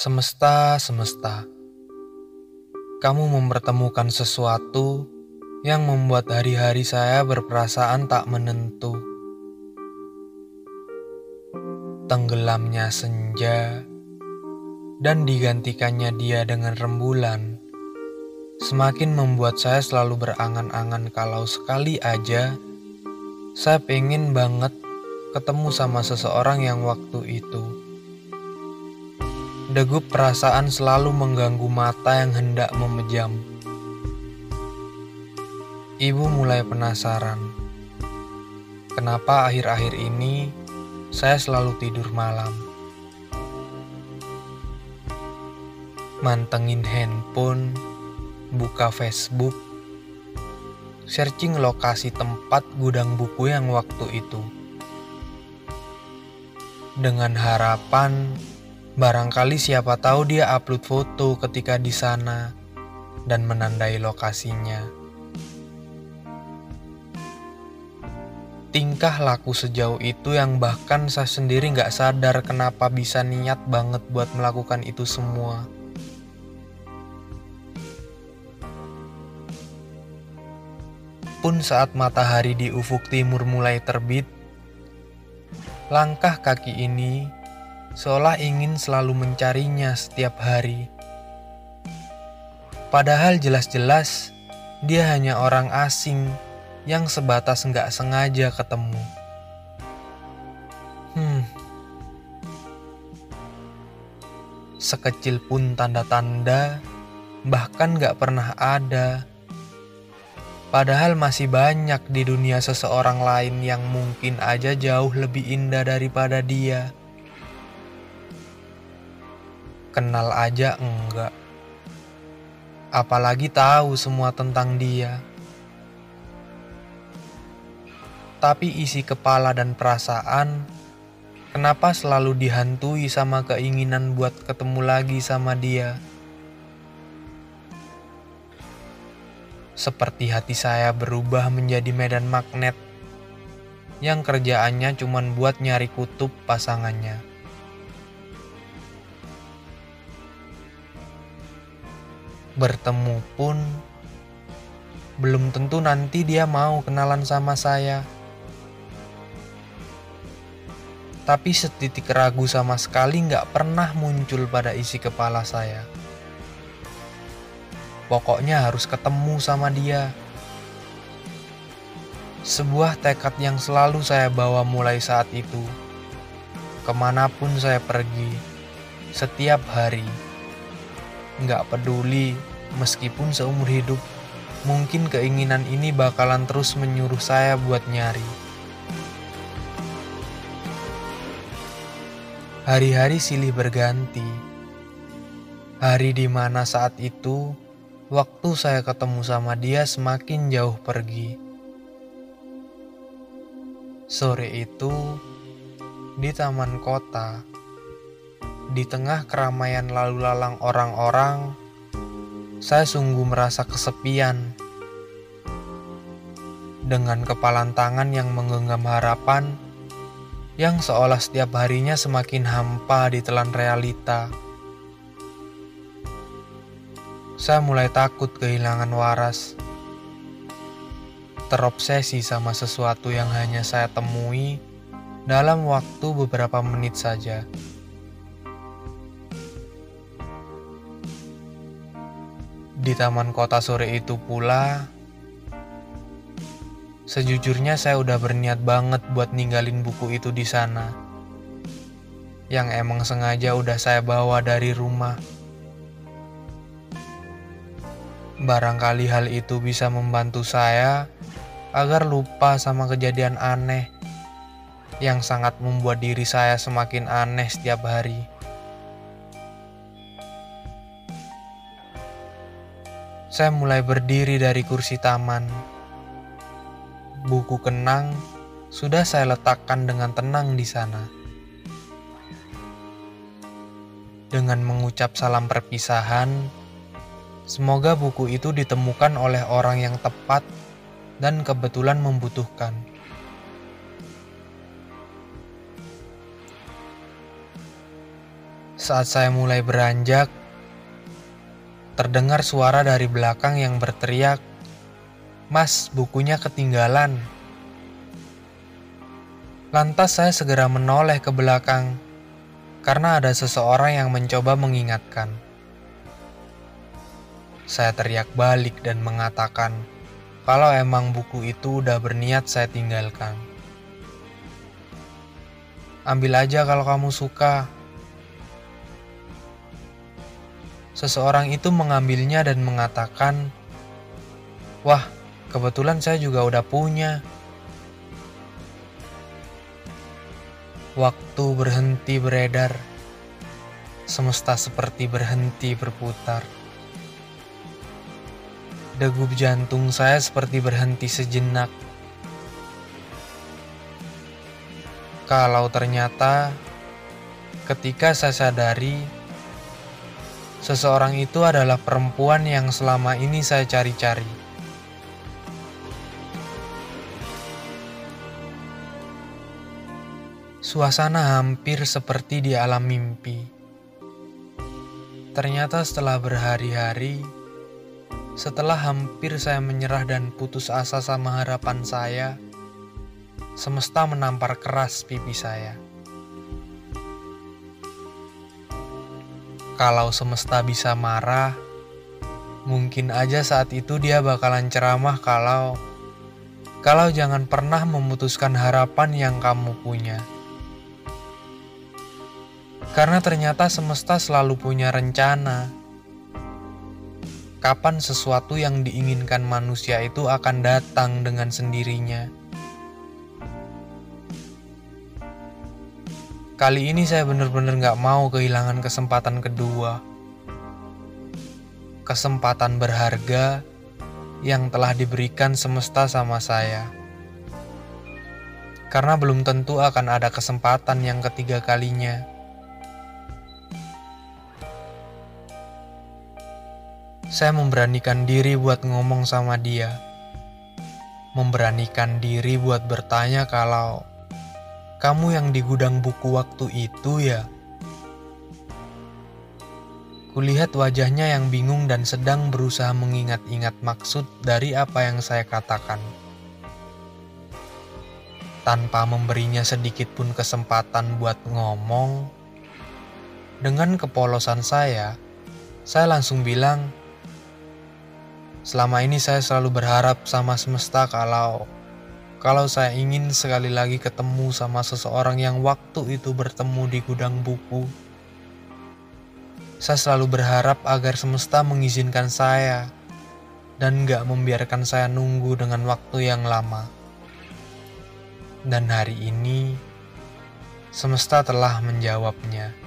Semesta, semesta, kamu mempertemukan sesuatu yang membuat hari-hari saya berperasaan tak menentu. Tenggelamnya senja dan digantikannya dia dengan rembulan semakin membuat saya selalu berangan-angan kalau sekali aja saya pengen banget ketemu sama seseorang yang waktu itu. Degup perasaan selalu mengganggu mata yang hendak memejam. Ibu mulai penasaran. Kenapa akhir-akhir ini saya selalu tidur malam? Mantengin handphone, buka Facebook, searching lokasi tempat gudang buku yang waktu itu. Dengan harapan Barangkali siapa tahu dia upload foto ketika di sana dan menandai lokasinya. Tingkah laku sejauh itu yang bahkan saya sendiri nggak sadar kenapa bisa niat banget buat melakukan itu semua. Pun saat matahari di ufuk timur mulai terbit, langkah kaki ini seolah ingin selalu mencarinya setiap hari. Padahal jelas-jelas dia hanya orang asing yang sebatas nggak sengaja ketemu. Hmm. Sekecil pun tanda-tanda bahkan nggak pernah ada. Padahal masih banyak di dunia seseorang lain yang mungkin aja jauh lebih indah daripada dia kenal aja enggak. Apalagi tahu semua tentang dia. Tapi isi kepala dan perasaan, kenapa selalu dihantui sama keinginan buat ketemu lagi sama dia? Seperti hati saya berubah menjadi medan magnet yang kerjaannya cuma buat nyari kutub pasangannya. Bertemu pun belum tentu nanti dia mau kenalan sama saya. Tapi setitik ragu sama sekali nggak pernah muncul pada isi kepala saya. Pokoknya harus ketemu sama dia. Sebuah tekad yang selalu saya bawa mulai saat itu. Ke mana pun saya pergi, setiap hari, nggak peduli Meskipun seumur hidup, mungkin keinginan ini bakalan terus menyuruh saya buat nyari. Hari-hari silih berganti. Hari di mana saat itu, waktu saya ketemu sama dia semakin jauh pergi. Sore itu, di taman kota, di tengah keramaian lalu lalang orang-orang, saya sungguh merasa kesepian. Dengan kepalan tangan yang menggenggam harapan, yang seolah setiap harinya semakin hampa di telan realita. Saya mulai takut kehilangan waras, terobsesi sama sesuatu yang hanya saya temui dalam waktu beberapa menit saja. Di taman kota sore itu pula, sejujurnya saya udah berniat banget buat ninggalin buku itu di sana. Yang emang sengaja udah saya bawa dari rumah. Barangkali hal itu bisa membantu saya agar lupa sama kejadian aneh yang sangat membuat diri saya semakin aneh setiap hari. Saya mulai berdiri dari kursi taman. Buku kenang sudah saya letakkan dengan tenang di sana. Dengan mengucap salam perpisahan, semoga buku itu ditemukan oleh orang yang tepat dan kebetulan membutuhkan. Saat saya mulai beranjak, terdengar suara dari belakang yang berteriak, "Mas, bukunya ketinggalan." Lantas saya segera menoleh ke belakang karena ada seseorang yang mencoba mengingatkan. Saya teriak balik dan mengatakan, kalau emang buku itu udah berniat saya tinggalkan. Ambil aja kalau kamu suka. Seseorang itu mengambilnya dan mengatakan, Wah, kebetulan saya juga udah punya. Waktu berhenti beredar, semesta seperti berhenti berputar. Degup jantung saya seperti berhenti sejenak. Kalau ternyata ketika saya sadari seseorang itu adalah perempuan yang selama ini saya cari-cari. Suasana hampir seperti di alam mimpi. Ternyata setelah berhari-hari, setelah hampir saya menyerah dan putus asa sama harapan saya, semesta menampar keras pipi saya. Kalau semesta bisa marah, mungkin aja saat itu dia bakalan ceramah kalau kalau jangan pernah memutuskan harapan yang kamu punya. Karena ternyata semesta selalu punya rencana kapan sesuatu yang diinginkan manusia itu akan datang dengan sendirinya. Kali ini saya benar-benar gak mau kehilangan kesempatan kedua. Kesempatan berharga yang telah diberikan semesta sama saya. Karena belum tentu akan ada kesempatan yang ketiga kalinya. Saya memberanikan diri buat ngomong sama dia. Memberanikan diri buat bertanya kalau kamu yang di gudang buku waktu itu ya. Kulihat wajahnya yang bingung dan sedang berusaha mengingat-ingat maksud dari apa yang saya katakan. Tanpa memberinya sedikit pun kesempatan buat ngomong, dengan kepolosan saya, saya langsung bilang, Selama ini saya selalu berharap sama semesta kalau kalau saya ingin sekali lagi ketemu sama seseorang yang waktu itu bertemu di gudang buku. Saya selalu berharap agar semesta mengizinkan saya dan gak membiarkan saya nunggu dengan waktu yang lama. Dan hari ini, semesta telah menjawabnya.